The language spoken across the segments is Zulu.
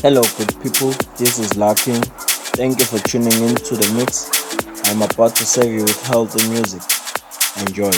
Hello, good people. This is Larkin. Thank you for tuning in to the mix. I'm about to serve you with healthy music. Enjoy.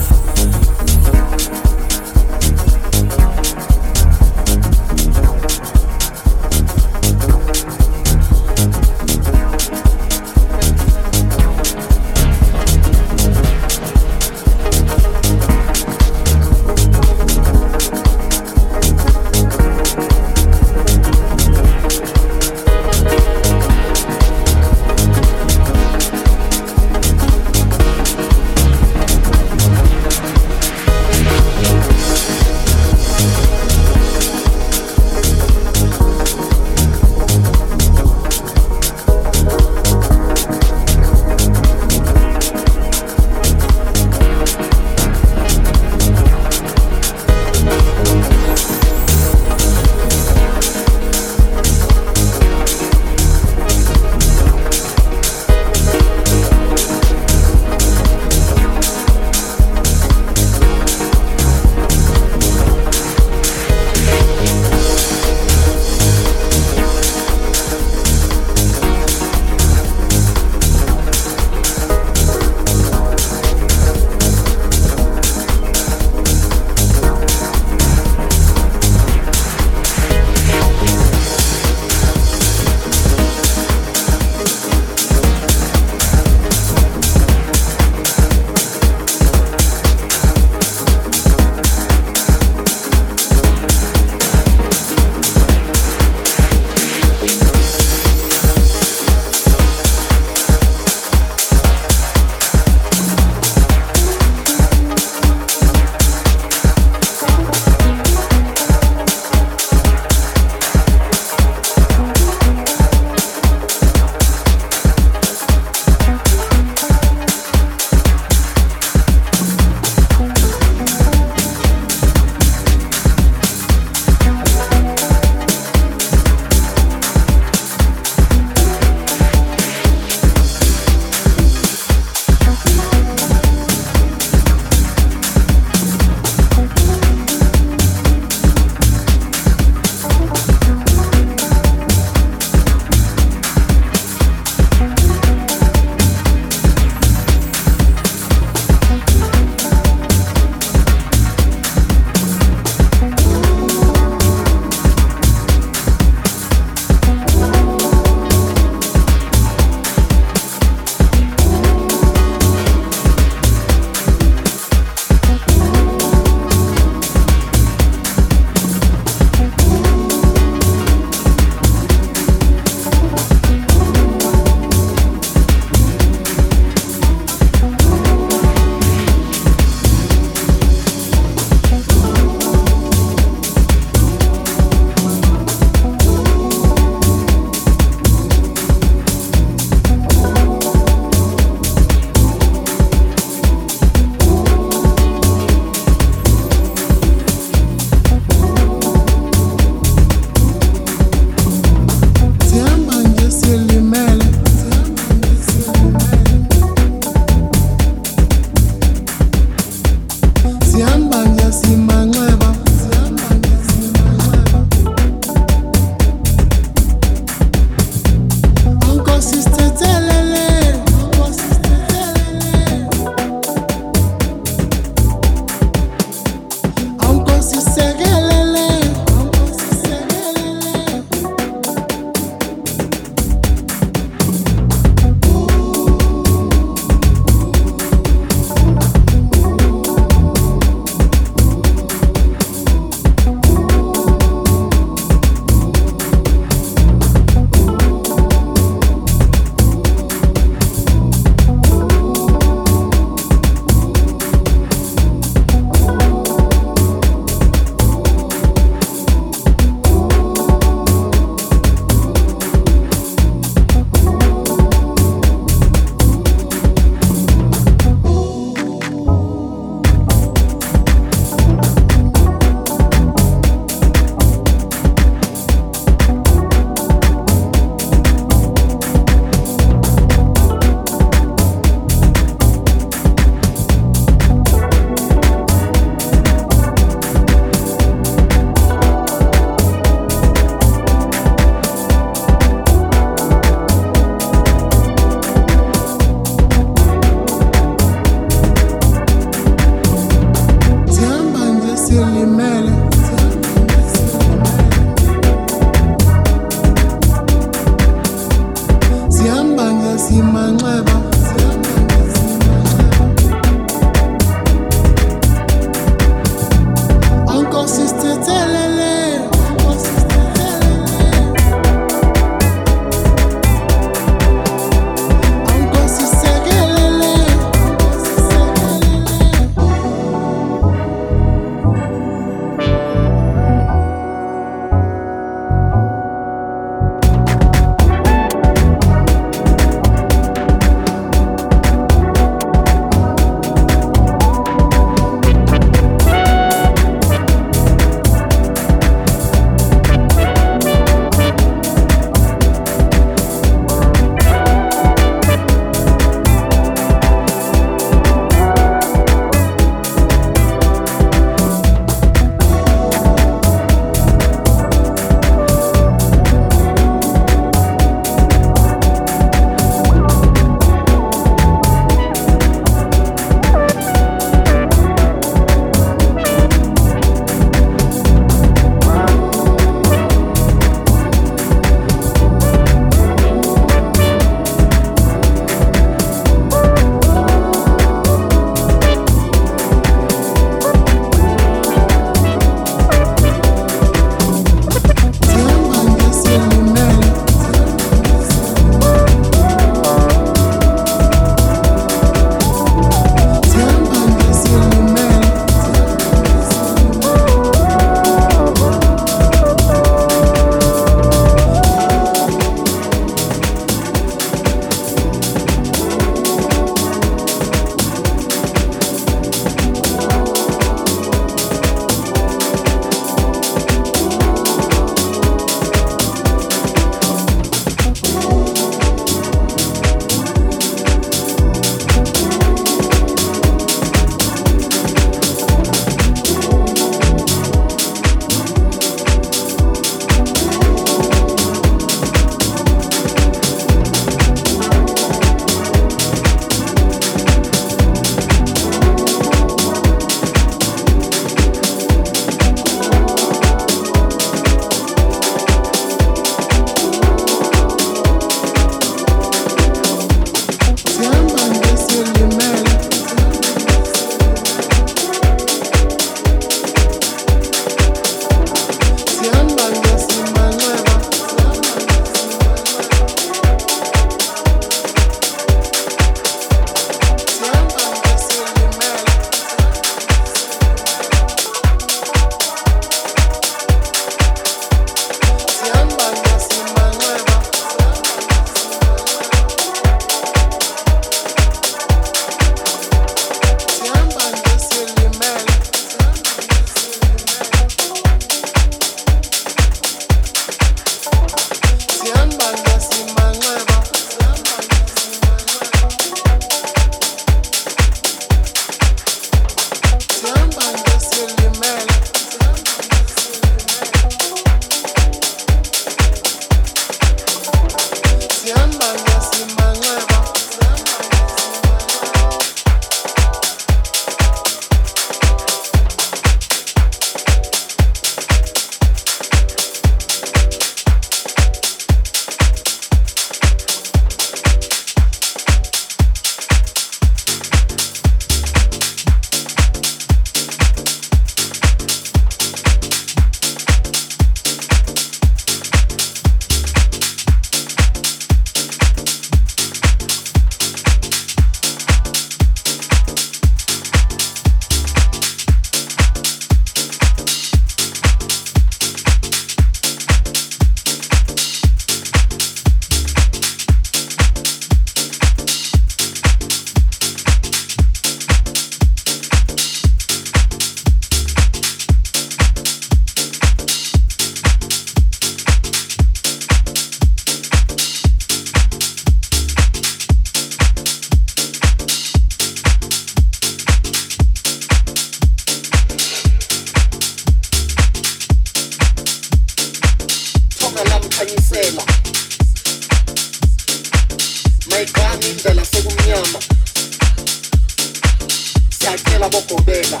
Sibulawa banenhliziyo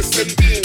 ezimdaka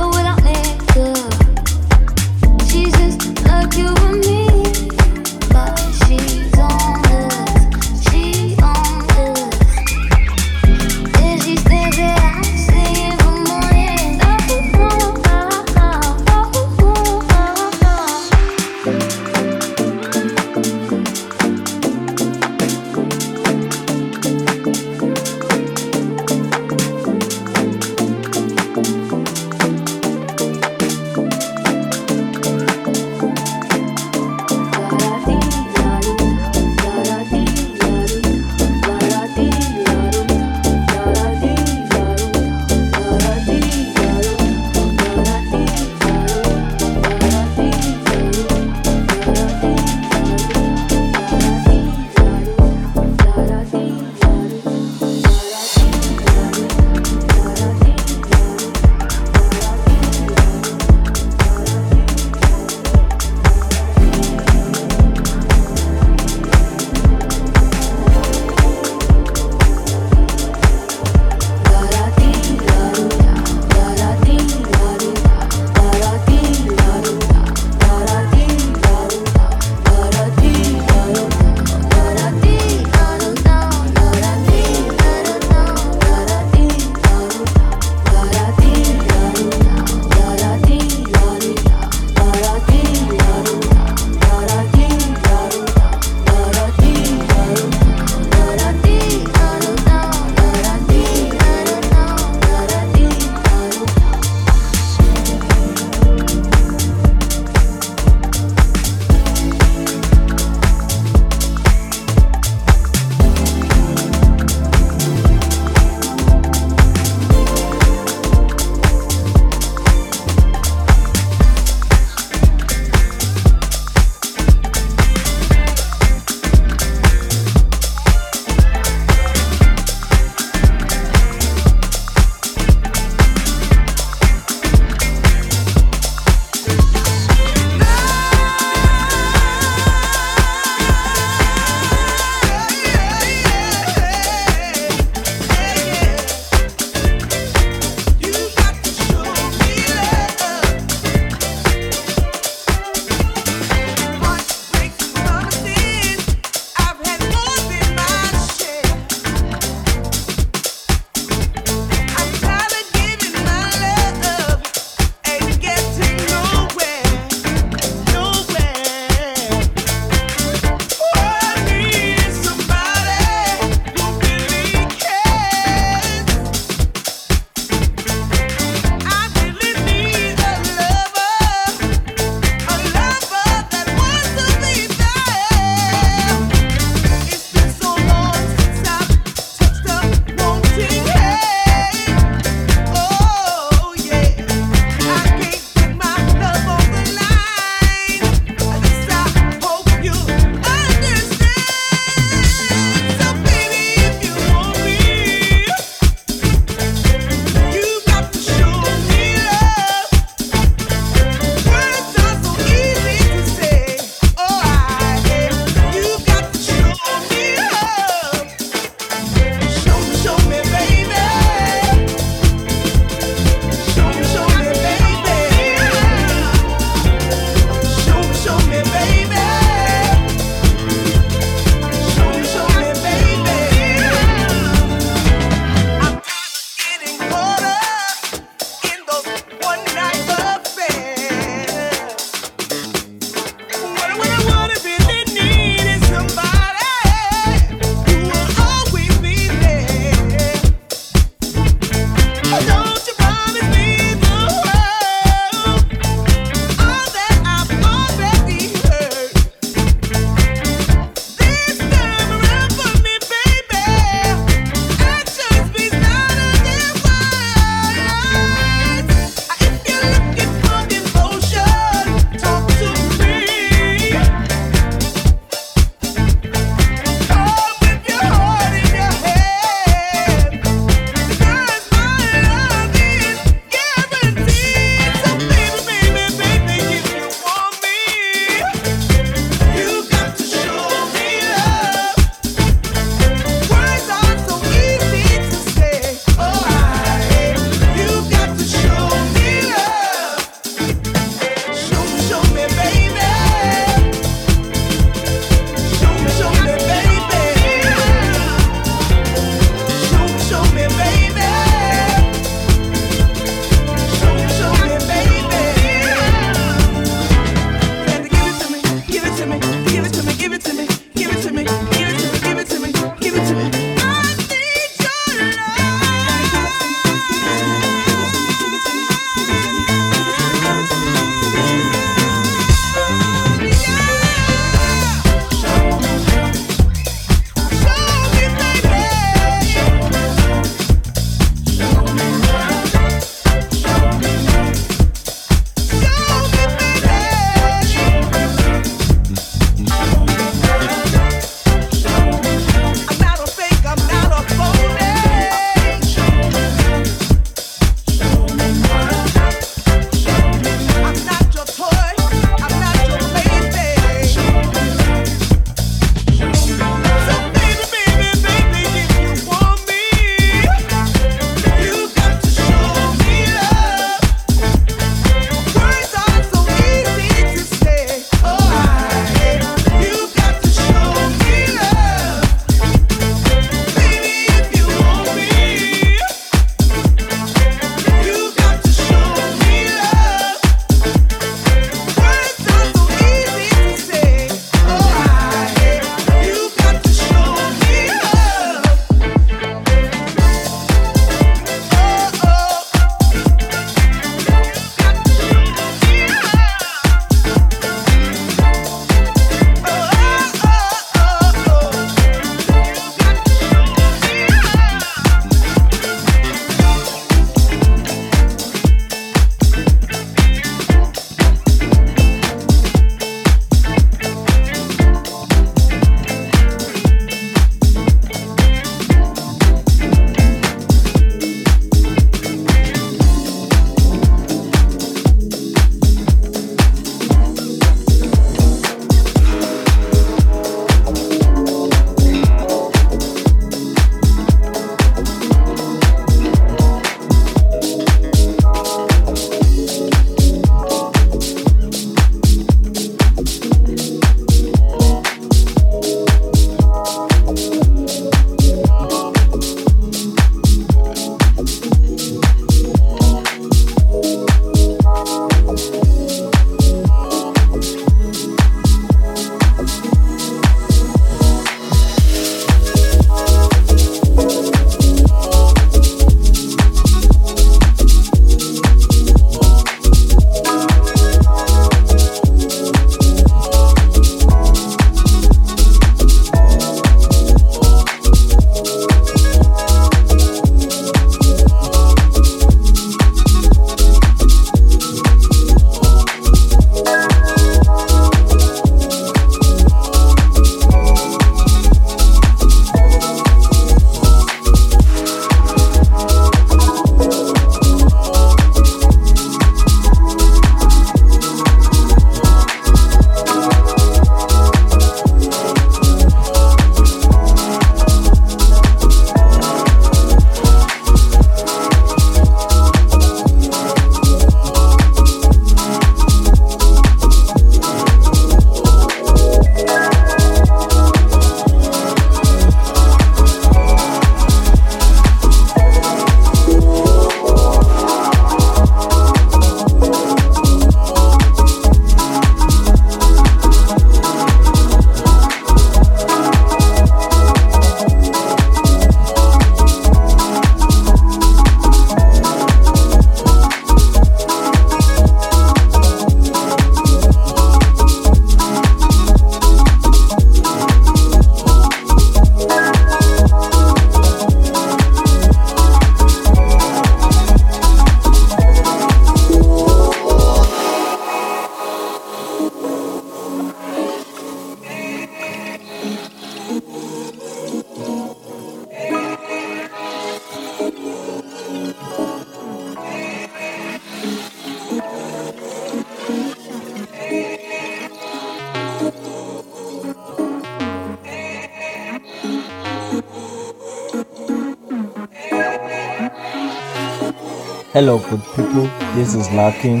Hello, good people. This is Larkin.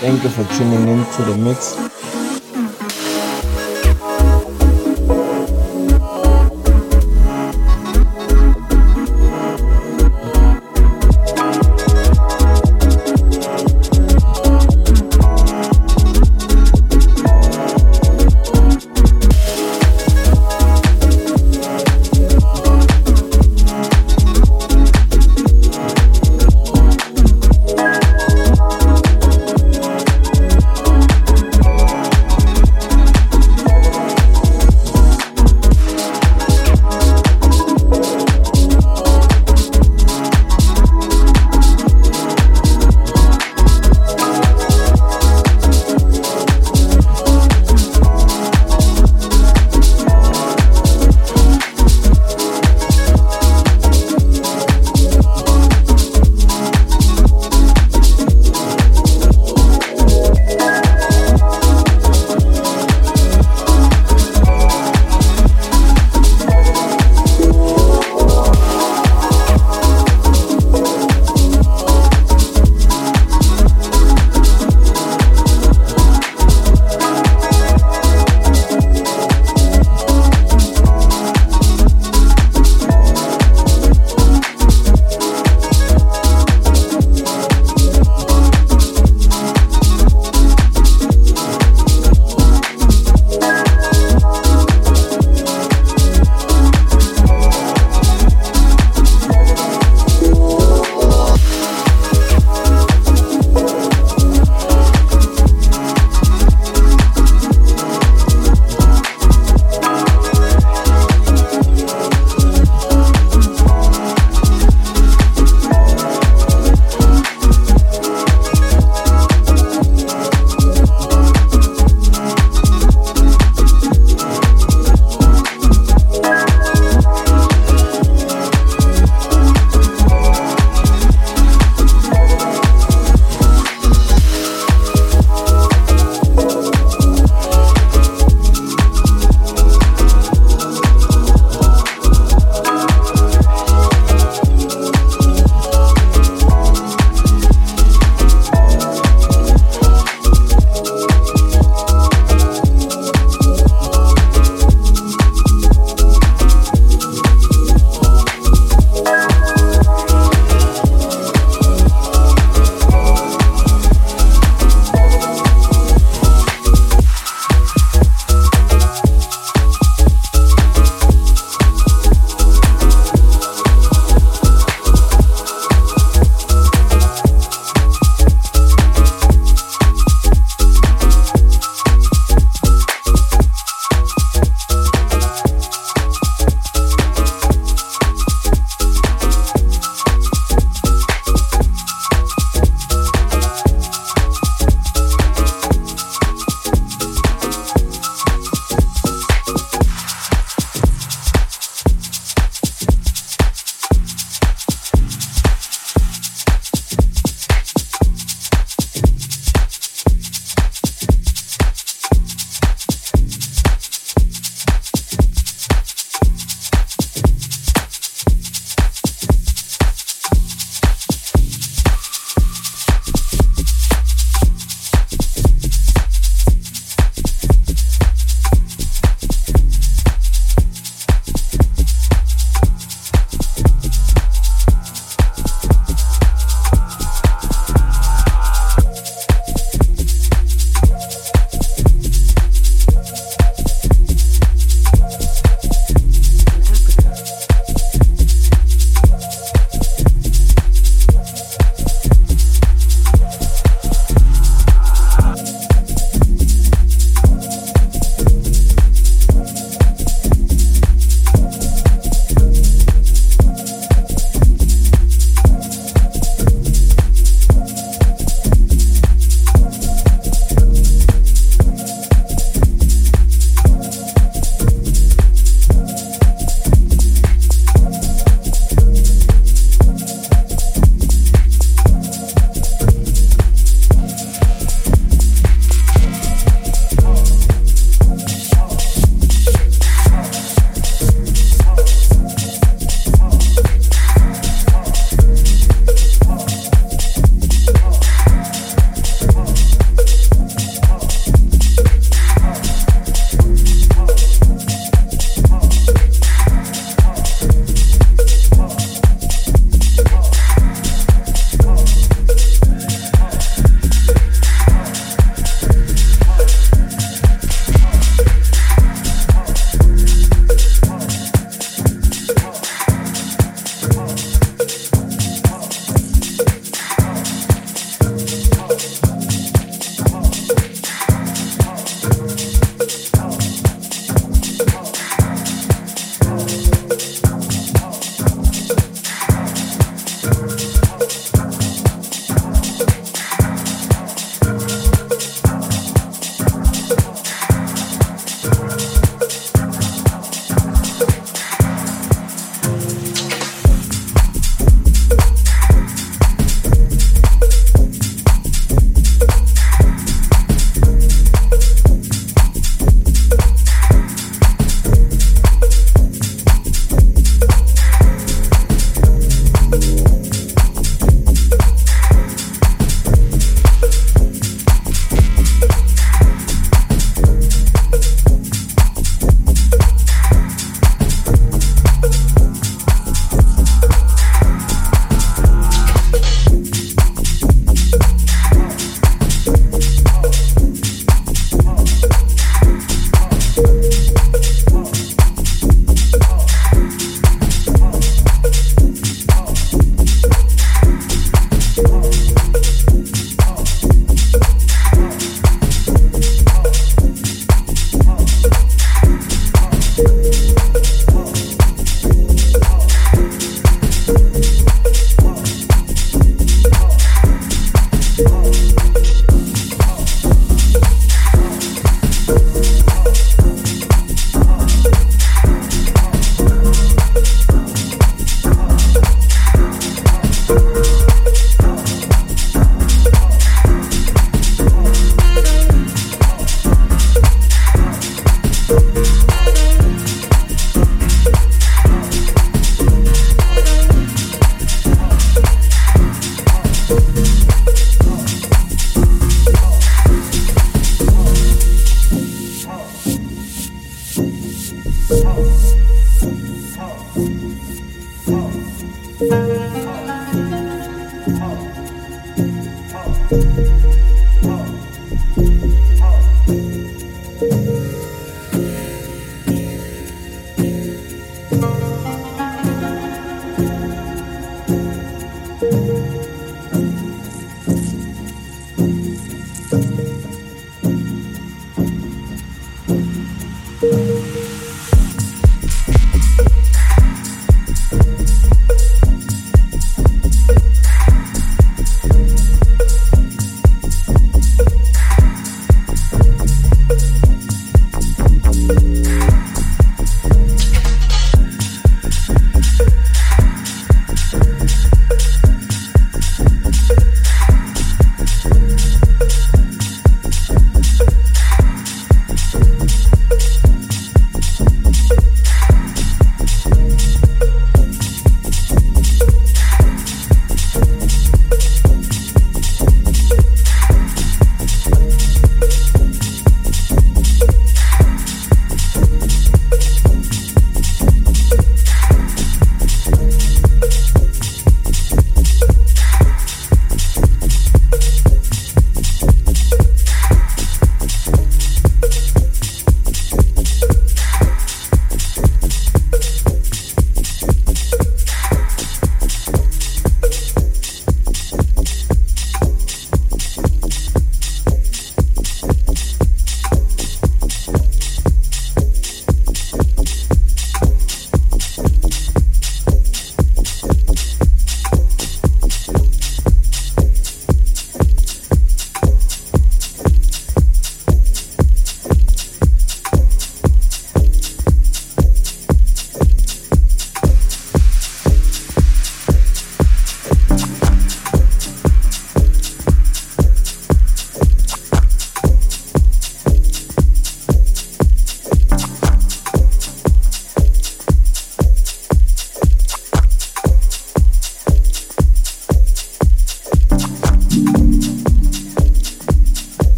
Thank you for tuning in to the mix.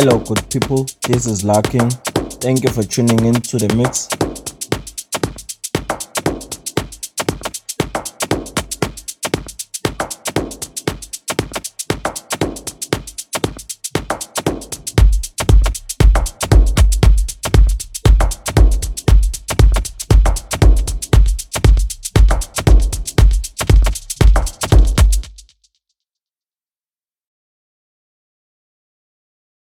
Hello, good people. This is Larkin. Thank you for tuning in to the mix.